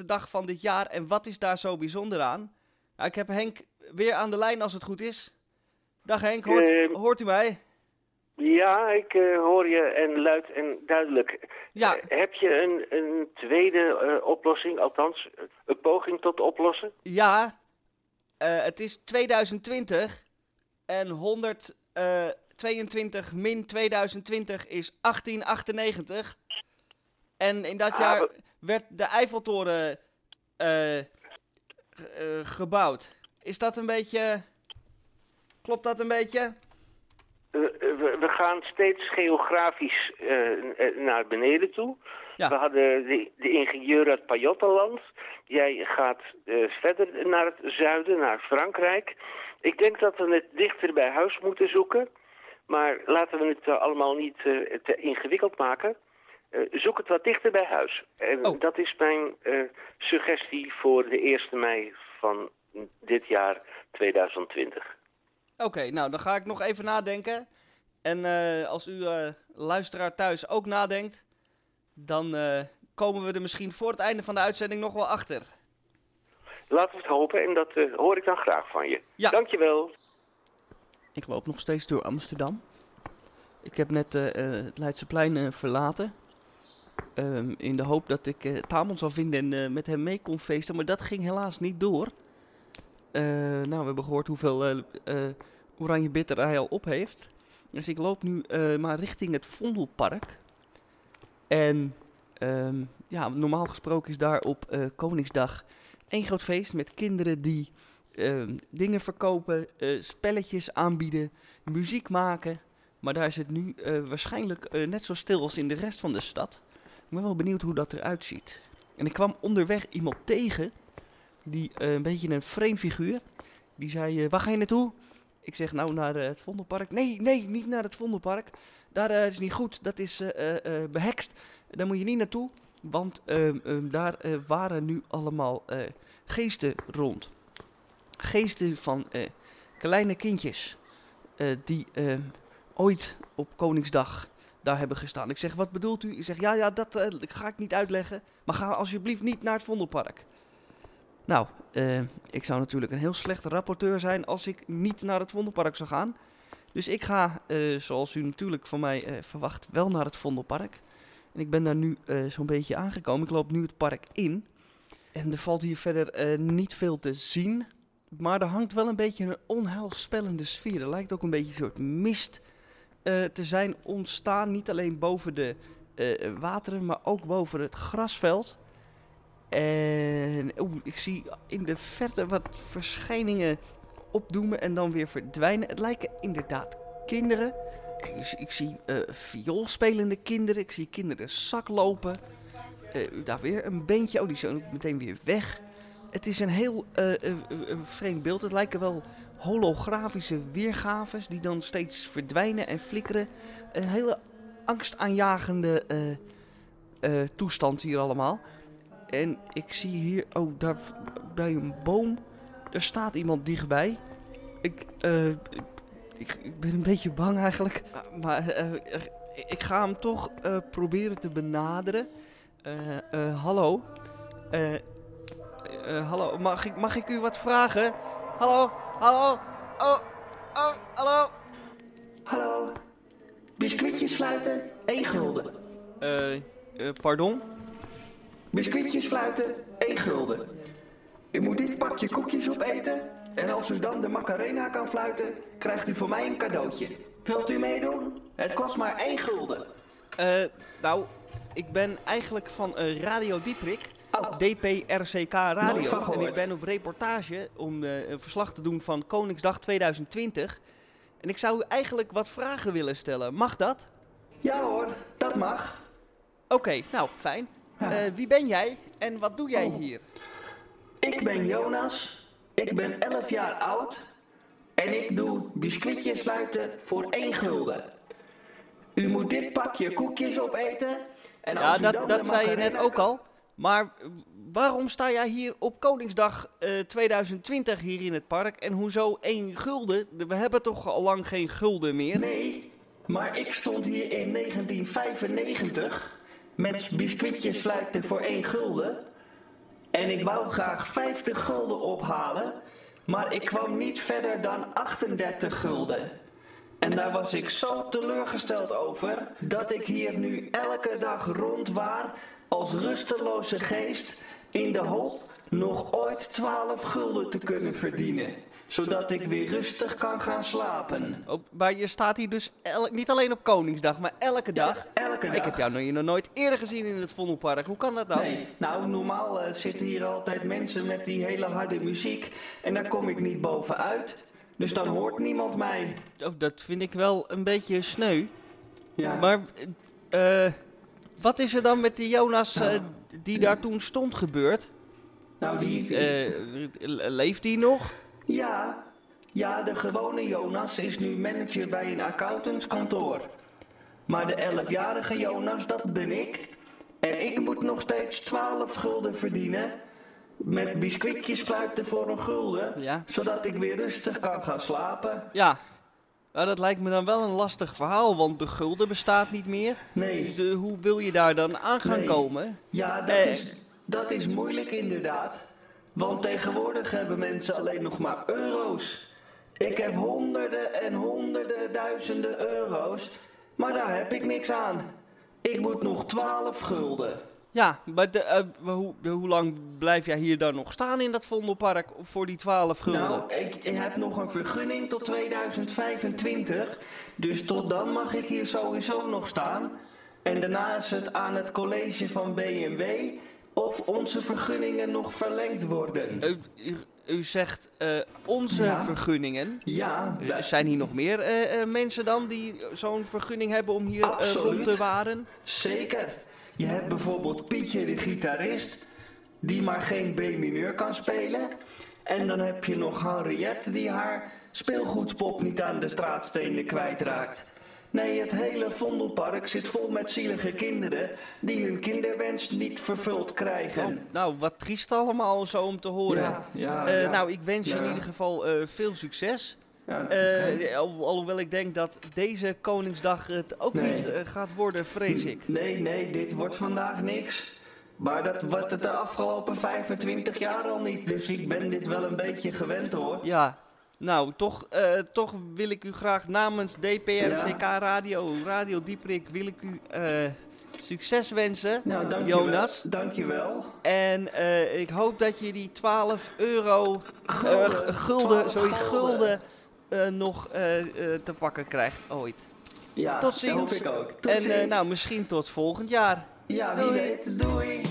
122e dag van dit jaar. En wat is daar zo bijzonder aan? Nou, ik heb Henk weer aan de lijn als het goed is. Dag Henk, hoort, Ehm. hoort u mij? Ja, ik eh, hoor je en luid en duidelijk. Ja. Eh, heb je een, een tweede eh, oplossing, althans eh, een poging tot oplossen? Ja, eh, het is 2020 en 122 min 2020 is 1898. En in dat Ah, jaar we- werd de Eiffeltoren eh, ge- eh, gebouwd. Is dat een beetje... Klopt dat een beetje? Eh, we, we gaan steeds geografisch eh, eh, naar beneden toe. Ja. We hadden de, de ingenieur uit Pajottenland. Jij gaat eh, verder naar het zuiden, naar Frankrijk. Ik denk dat we het dichter bij huis moeten zoeken. Maar laten we het eh, allemaal niet eh, te ingewikkeld maken. Zoek het wat dichter bij huis. En Oh. dat is mijn suggestie voor de 1 mei van dit jaar 2020. Oké, nou dan ga ik nog even nadenken. En als u luisteraar thuis ook nadenkt, dan eh, komen we er misschien voor het einde van de uitzending nog wel achter. Laten we het hopen en dat eh, hoor ik dan graag van je. Ja. Dankjewel. Ik loop nog steeds door Amsterdam. Ik heb net eh, het Leidseplein eh, verlaten. Ehm, in de hoop dat ik eh Tamon zou vinden en eh, met hem mee kon feesten. Maar dat ging helaas niet door. Eh, nou, we hebben gehoord hoeveel eh, eh, Oranje Bitter hij al op heeft. Dus ik loop nu eh, maar richting het Vondelpark. En ehm, ja, normaal gesproken is daar op eh, Koningsdag één groot feest met kinderen die ehm, dingen verkopen, eh, spelletjes aanbieden, muziek maken. Maar daar is het nu eh, waarschijnlijk net zo stil als in de rest van de stad. Ik ben wel benieuwd hoe dat eruit ziet. En ik kwam onderweg iemand tegen, die een beetje een vreemd figuur. Die zei, waar ga je naartoe? Ik zeg, nou naar het Vondelpark. Nee, nee, niet naar het Vondelpark. Daar eh, is niet goed, dat is eh, eh, eh, behekst. Daar moet je niet naartoe, want ehm, ehm, daar waren nu allemaal geesten rond. Geesten van kleine kindjes die ehm, ooit op Koningsdag daar hebben gestaan. Ik zeg, wat bedoelt u? Ik zeg, ja, ja, dat ga ik niet uitleggen. Maar ga alsjeblieft niet naar het Vondelpark. Nou, ik zou natuurlijk een heel slechte rapporteur zijn als ik niet naar het Vondelpark zou gaan. Dus ik ga, eh, zoals u natuurlijk van mij eh, verwacht, wel naar het Vondelpark. En ik ben daar nu eh, zo'n beetje aangekomen. Ik loop nu het park in. En er valt hier verder niet veel te zien. Maar er hangt wel een beetje een onheilspellende sfeer. Er lijkt ook een beetje een soort mist te zijn ontstaan. Niet alleen boven de wateren, maar ook boven het grasveld. En ik zie in de verte wat verschijningen opdoemen en dan weer verdwijnen. Het lijken inderdaad kinderen. Ik, ik zie eh vioolspelende kinderen. Ik zie kinderen zak lopen. Eh, daar weer een beentje. Oh, die zijn ook meteen weer weg. Het is een heel eh, vreemd beeld. Het lijken wel holografische weergaves die dan steeds verdwijnen en flikkeren. Een hele angstaanjagende toestand hier allemaal. En ik zie hier, oh, daar bij een boom, er staat iemand dichtbij. Ik, eh, ik, ik, ben een beetje bang eigenlijk. Maar- eh, ik ga hem toch eh, proberen te benaderen. Eh, eh, hallo. Eh, eh, hallo, mag ik, mag ik u wat vragen? Hallo, hallo. Oh, oh, hallo. Hallo. Biscuitjes fluiten, 1 gulden. Eh, eh, pardon? Biscuitjes fluiten, 1 gulden. U moet dit pakje koekjes opeten en als u dan de Macarena kan fluiten, krijgt u voor mij een cadeautje. Wilt u meedoen? Het kost maar 1 gulden. Eh, nou, ik ben eigenlijk van eh, Radio Dieprik. DPRCK Radio. En ik ben op reportage om eh, een verslag te doen van Koningsdag 2020. En ik zou u eigenlijk wat vragen willen stellen. Mag dat? Ja hoor, dat mag. Oké, nou, fijn. Eh, wie ben jij en wat doe jij Oh. hier? Ik ben Jonas, ik ben 11 jaar oud en ik doe biscuitjes fluiten voor 1 gulden. U moet dit pakje koekjes opeten en als Ja, u dat, dan dat zei je net ook al. Maar eh, waarom sta jij hier op Koningsdag eh, 2020 hier in het park? En hoezo één gulden? We hebben toch al lang geen gulden meer? Nee, maar ik stond hier in 1995 met biscuitjes fluiten voor 1 gulden. En ik wou graag 50 gulden ophalen, maar ik kwam niet verder dan 38 gulden. En daar was ik zo teleurgesteld over dat ik hier nu elke dag rondwaar als rusteloze geest in de hoop nog ooit 12 gulden te kunnen verdienen. Zodat ik weer rustig kan gaan slapen. Oh, maar je staat hier dus niet alleen op Koningsdag, maar elke dag. elke Ik dag. heb jou nog, nog nooit eerder gezien in het Vondelpark. Hoe kan dat dan? Nee, nou normaal eh, zitten hier altijd mensen met die hele harde muziek en daar kom ik niet bovenuit. Dus dan hoort niemand mij. Oh, dat vind ik wel een beetje sneu. Ja. Maar eh, eh, wat is er dan met die Jonas eh, Nou. die daar toen stond gebeurd? Nou, die... Le- leeft die nog? Ja, ja, de gewone Jonas is nu manager bij een accountantskantoor. Maar de 11-jarige Jonas, dat ben ik. En ik moet nog steeds 12 gulden verdienen. Met biscuitjes fluiten voor een gulden. Ja. Zodat ik weer rustig kan gaan slapen. Ja. Nou, dat lijkt me dan wel een lastig verhaal, want de gulden bestaat niet meer. Nee. Dus eh, hoe wil je daar dan aan gaan Nee. komen? Ja, dat, Eh. is, dat is moeilijk inderdaad. Want tegenwoordig hebben mensen alleen nog maar euro's. Ik heb honderden en honderden duizenden euro's, maar daar heb ik niks aan. Ik moet nog 12 gulden. Ja, maar de, eh, hoe, hoe lang blijf jij hier dan nog staan in dat Vondelpark voor die 12 gulden? Nou, ik, ik heb nog een vergunning tot 2025, dus tot dan mag ik hier sowieso nog staan. En daarna is het aan het college van BMW of onze vergunningen nog verlengd worden. U, u, u zegt eh, onze Ja. vergunningen. Ja, Eh, zijn hier nog meer eh, mensen dan die zo'n vergunning hebben om hier rond te waren? Zeker. Je hebt bijvoorbeeld Pietje de gitarist, die maar geen B-mineur kan spelen. En dan heb je nog Henriette, die haar speelgoedpop niet aan de straatstenen kwijtraakt. Nee, het hele Vondelpark zit vol met zielige kinderen die hun kinderwens niet vervuld krijgen. Nou, wat triest allemaal zo om te horen. Ja, ja, Eh, ja. Nou, ik wens je in ieder geval eh, veel succes. Ja, Eh, al- alhoewel ik denk dat deze Koningsdag het ook Nee. niet gaat worden, vrees ik. Nee, nee, dit wordt vandaag niks. Maar dat wordt het de afgelopen 25 jaar al niet. Dus ik ben dit wel een beetje gewend hoor. Ja, nou, toch, eh, toch wil ik u graag namens DPRCK Radio, Radio Dieprik, wil ik u eh, succes wensen, Nou, dankjewel. Jonas. Dankjewel. En eh, ik hoop dat je die 12 euro, eh, Gulden, gulden, 12 sorry, gulden. gulden eh, nog eh, eh, te pakken krijgt ooit. Ja, tot dat ziens. hoop ik ook. Tot en eh, ziens. nou, misschien tot volgend jaar. Ja, wie Doei. weet. Doei.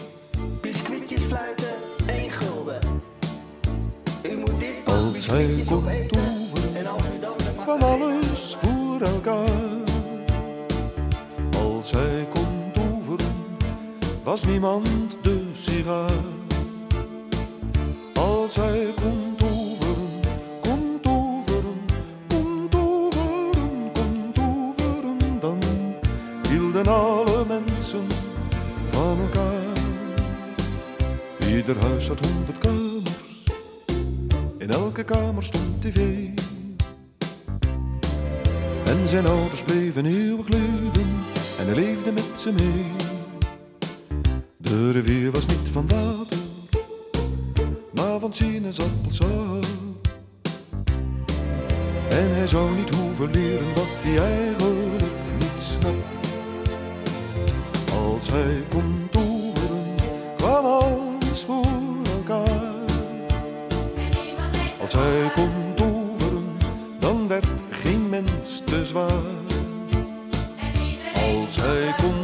Biscuitjes fluiten, één gulden. U moet dit Als hij biscuitjes elkaar. Als hij kon toveren, was niemand de sigaar. Als hij kon toveren, kon toveren, kon toveren, kon toveren, dan hielden alle mensen van elkaar. Ieder huis had honderd kamers, in elke kamer stond tv. En zijn ouders bleven eeuwig leven en hij leefde met ze mee. De rivier was niet van water, maar van sinaasappelsap. En hij zou niet hoeven leren wat hij eigenlijk niet snapt. Als hij kon toveren, kwam alles voor elkaar. Als hij kon zwaar. Als hij kon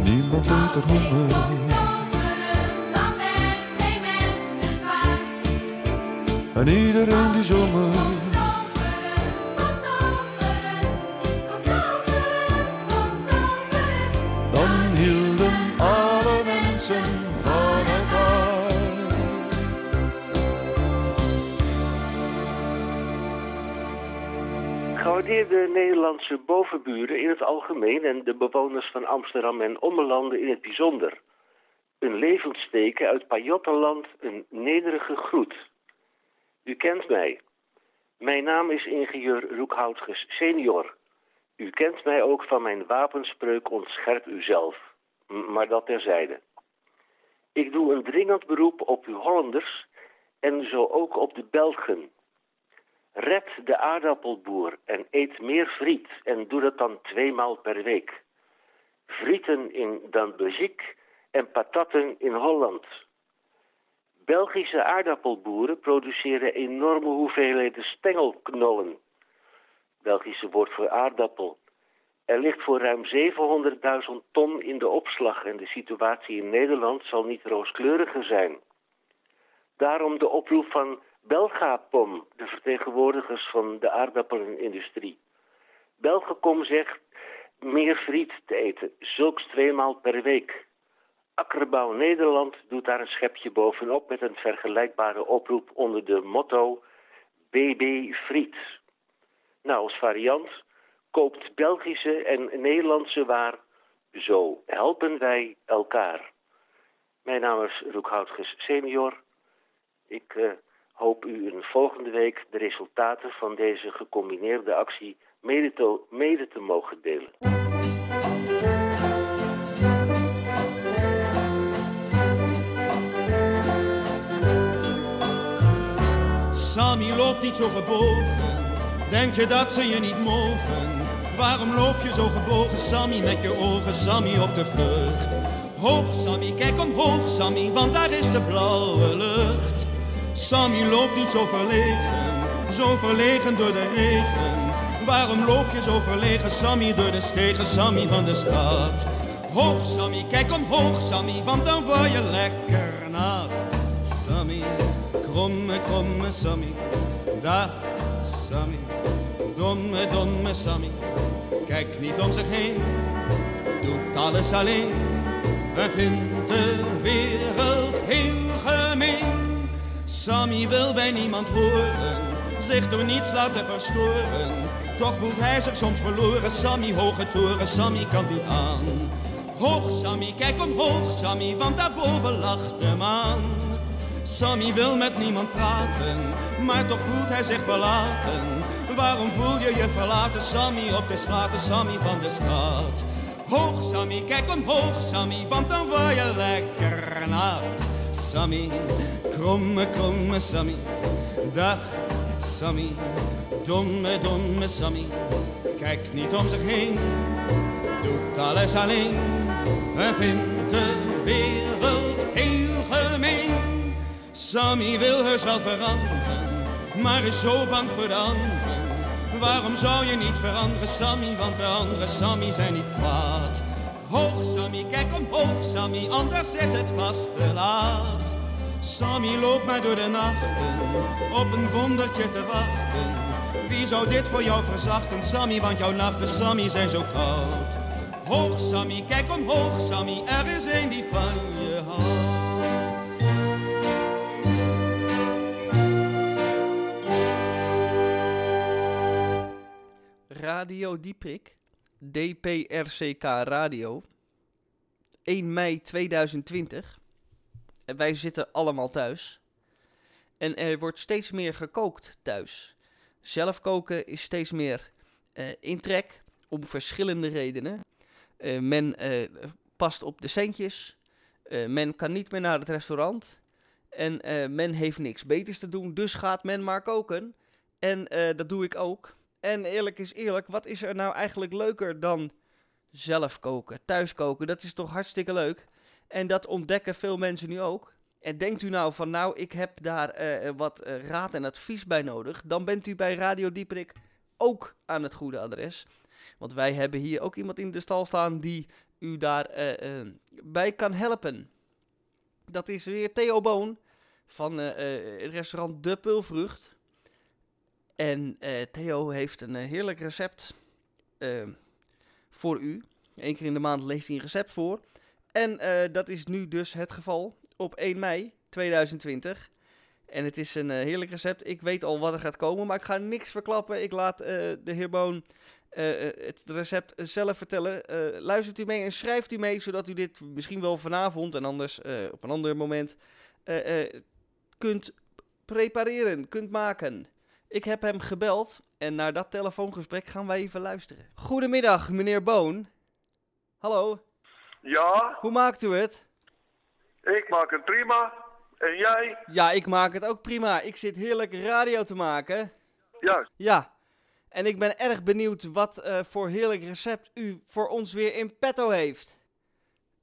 En niemand leed er zwaar. En iedereen die zomer Gewaardeerde Nederlandse bovenburen in het algemeen en de bewoners van Amsterdam en Ommelanden in het bijzonder. Een levensteken uit Pajottenland, een nederige groet. U kent mij. Mijn naam is ingenieur Roekhoutges senior. U kent mij ook van mijn wapenspreuk ontscherp uzelf. Maar dat terzijde. Ik doe een dringend beroep op u Hollanders en zo ook op de Belgen. Red de aardappelboer en eet meer friet en doe dat dan tweemaal per week. Frieten in dan Belgique en patatten in Holland. Belgische aardappelboeren produceren enorme hoeveelheden stengelknollen. Belgische woord voor aardappel. Er ligt voor ruim 700.000 ton in de opslag en de situatie in Nederland zal niet rooskleuriger zijn. Daarom de oproep van Belgapom, de vertegenwoordigers van de aardappelindustrie. Belgacom zegt meer friet te eten, zulks tweemaal per week. Akkerbouw Nederland doet daar een schepje bovenop met een vergelijkbare oproep onder de motto BB Friet. Nou, als variant koopt Belgische en Nederlandse waar, zo helpen wij elkaar. Mijn naam is Roekhoutges senior. Ik eh, hoop u een volgende week de resultaten van deze gecombineerde actie mede te, mede te mogen delen. Sammy loopt niet zo gebogen, denk je dat ze je niet mogen? Waarom loop je zo gebogen, Sammy, met je ogen, Sammy, op de vlucht? Hoog, Sammy, kijk omhoog, Sammy, want daar is de blauwe lucht. Sammy loopt niet zo verlegen, zo verlegen door de regen. Waarom loop je zo verlegen, Sammy, door de stegen, Sammy van de stad? Hoog, Sammy, kijk omhoog, Sammy, want dan word je lekker nat. Sammy, kromme, kromme Sammy, dag Sammy, domme, domme Sammy. Kijk niet om zich heen, doet alles alleen en vindt de wereld heel. Sammy wil bij niemand horen, zich door niets laten verstoren. Toch voelt hij zich soms verloren, Sammy hoge toren, Sammy kan niet aan. Hoog Sammy, kijk omhoog Sammy, want daarboven lacht de maan. Sammy wil met niemand praten, maar toch voelt hij zich verlaten. Waarom voel je je verlaten, Sammy, op de straten, Sammy van de stad? Hoog Sammy, kijk omhoog Sammy, want dan word je lekker nat. Sammy, kromme, kromme Sammy, dag Sammy, domme, domme Sammy. Kijk niet om zich heen, doet alles alleen en vindt de wereld heel gemeen. Sammy wil heus wel veranderen, maar is zo bang voor de anderen. Waarom zou je niet veranderen, Sammy? Want de andere Sammy zijn niet kwaad. Hoog, Sammy, kijk omhoog, Sammy, anders is het vast te laat. Sammy loopt mij door de nachten, op een wondertje te wachten. Wie zou dit voor jou verzachten, Sammy, want jouw nachten, Sammy, zijn zo koud. Hoog, Sammy, kijk omhoog, Sammy, er is een die van je houdt. Radio Dieprik, DPRCK Radio, 1 mei 2020. En wij zitten allemaal thuis. En er wordt steeds meer gekookt thuis. Zelf koken is steeds meer eh, in trek, om verschillende redenen. Eh, men eh, past op de centjes. Men kan niet meer naar het restaurant. En men heeft niks beters te doen, dus gaat men maar koken. En dat doe ik ook. En eerlijk is eerlijk, wat is er nou eigenlijk leuker dan zelf koken, thuis koken? Dat is toch hartstikke leuk. En dat ontdekken veel mensen nu ook. En denkt u nou van, nou, ik heb daar eh, wat eh, raad en advies bij nodig, dan bent u bij Radio Dieperik ook aan het goede adres. Want wij hebben hier ook iemand in de stal staan die u daar eh, eh, bij kan helpen. Dat is weer Theo Boon van eh, eh, het restaurant De Pulvrucht. En eh, Theo heeft een eh, heerlijk recept eh, voor u. Eén keer in de maand leest hij een recept voor. En dat is nu dus het geval op 1 mei 2020. En het is een heerlijk recept. Ik weet al wat er gaat komen, maar ik ga niks verklappen. Ik laat de heer Boon het recept zelf vertellen. Luistert u mee en schrijft u mee, zodat u dit misschien wel vanavond en anders op een ander moment kunt prepareren, kunt maken. Ik heb hem gebeld en naar dat telefoongesprek gaan wij even luisteren. Goedemiddag, meneer Boon. Hallo. Ja, Hoe maakt u het? ik maak het prima. En jij? Ja, ik maak het ook prima. Ik zit heerlijk radio te maken. Ja. Ja. En ik ben erg benieuwd wat eh, voor heerlijk recept u voor ons weer in petto heeft.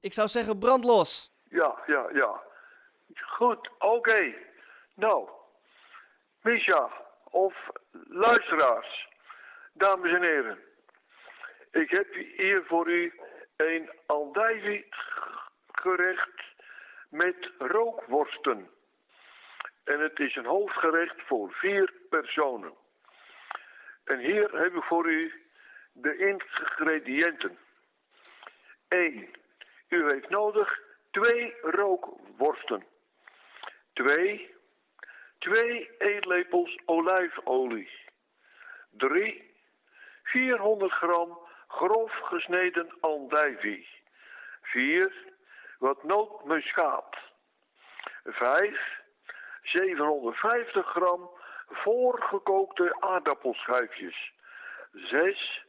Ik zou zeggen brandlos. Ja, ja, ja. Goed, oké. Nou, Misha, of luisteraars, dames en heren. Ik heb hier voor u een gerecht met rookworsten. En het is een hoofdgerecht voor vier personen. En hier heb ik voor u de ingrediënten. 1. U heeft nodig twee rookworsten. 2. 2 eetlepels olijfolie. 3. 400 gram grof gesneden andijvie. 4. Wat nootmuskaat. 5. 750 gram voorgekookte aardappelschijfjes. 6.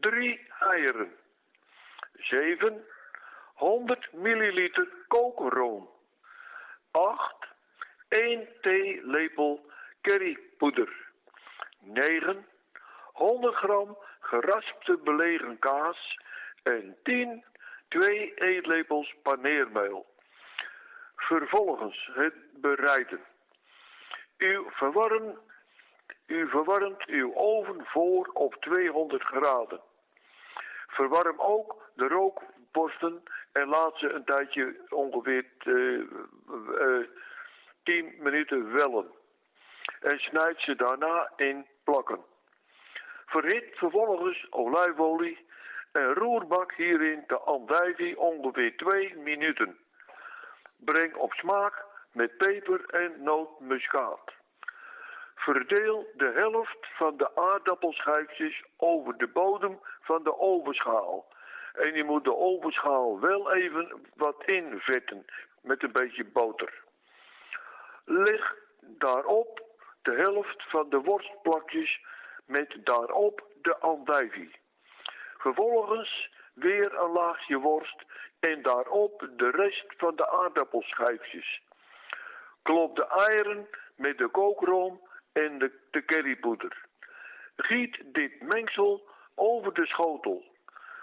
3 eieren. 7. 100 milliliter kookroom. 8. 1 theelepel currypoeder. 9. 100 gram geraspte belegen kaas. En 10. 2 eetlepels paneermeel. Vervolgens het bereiden. U verwarmt, u verwarmt uw oven voor op 200 graden. Verwarm ook de rookborsten en laat ze een tijdje ongeveer eh, eh, 10 minuten wellen. En snijd ze daarna in plakken. Verhit vervolgens olijfolie en roerbak hierin de andijvie ongeveer 2 minuten. Breng op smaak met peper en nootmuskaat. Verdeel de helft van de aardappelschijfjes over de bodem van de ovenschaal. En je moet de ovenschaal wel even wat invetten met een beetje boter. Leg daarop de helft van de worstplakjes met daarop de andijvie. Vervolgens weer een laagje worst en daarop de rest van de aardappelschijfjes. Klop de eieren met de kookroom en de, de currypoeder. Giet dit mengsel over de schotel.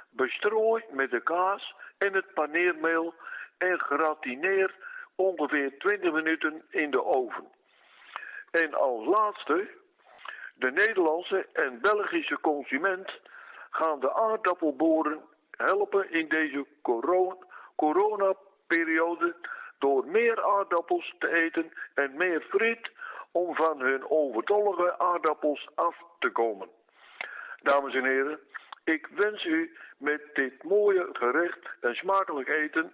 Bestrooi met de kaas en het paneermeel en gratineer ongeveer 20 minuten in de oven. En als laatste, de Nederlandse en Belgische consument gaan de aardappelboeren helpen in deze corona- coronaperiode door meer aardappels te eten en meer friet om van hun overtollige aardappels af te komen. Dames en heren, ik wens u met dit mooie gerecht een smakelijk eten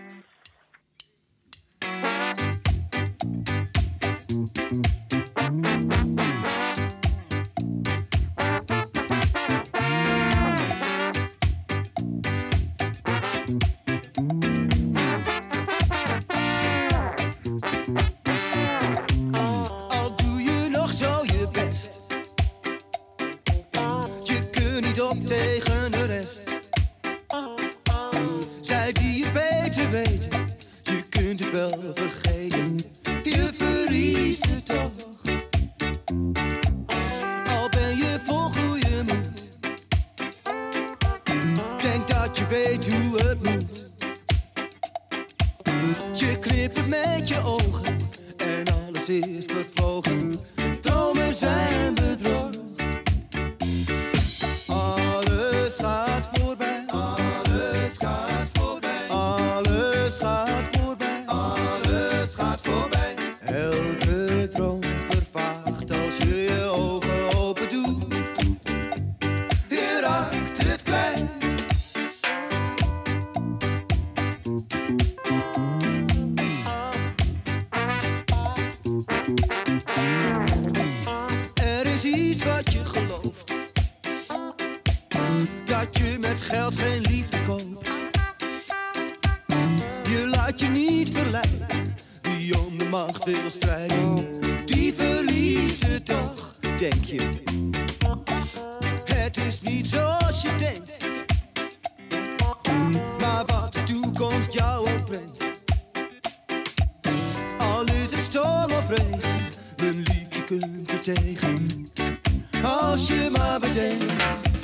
Als je maar bedenkt.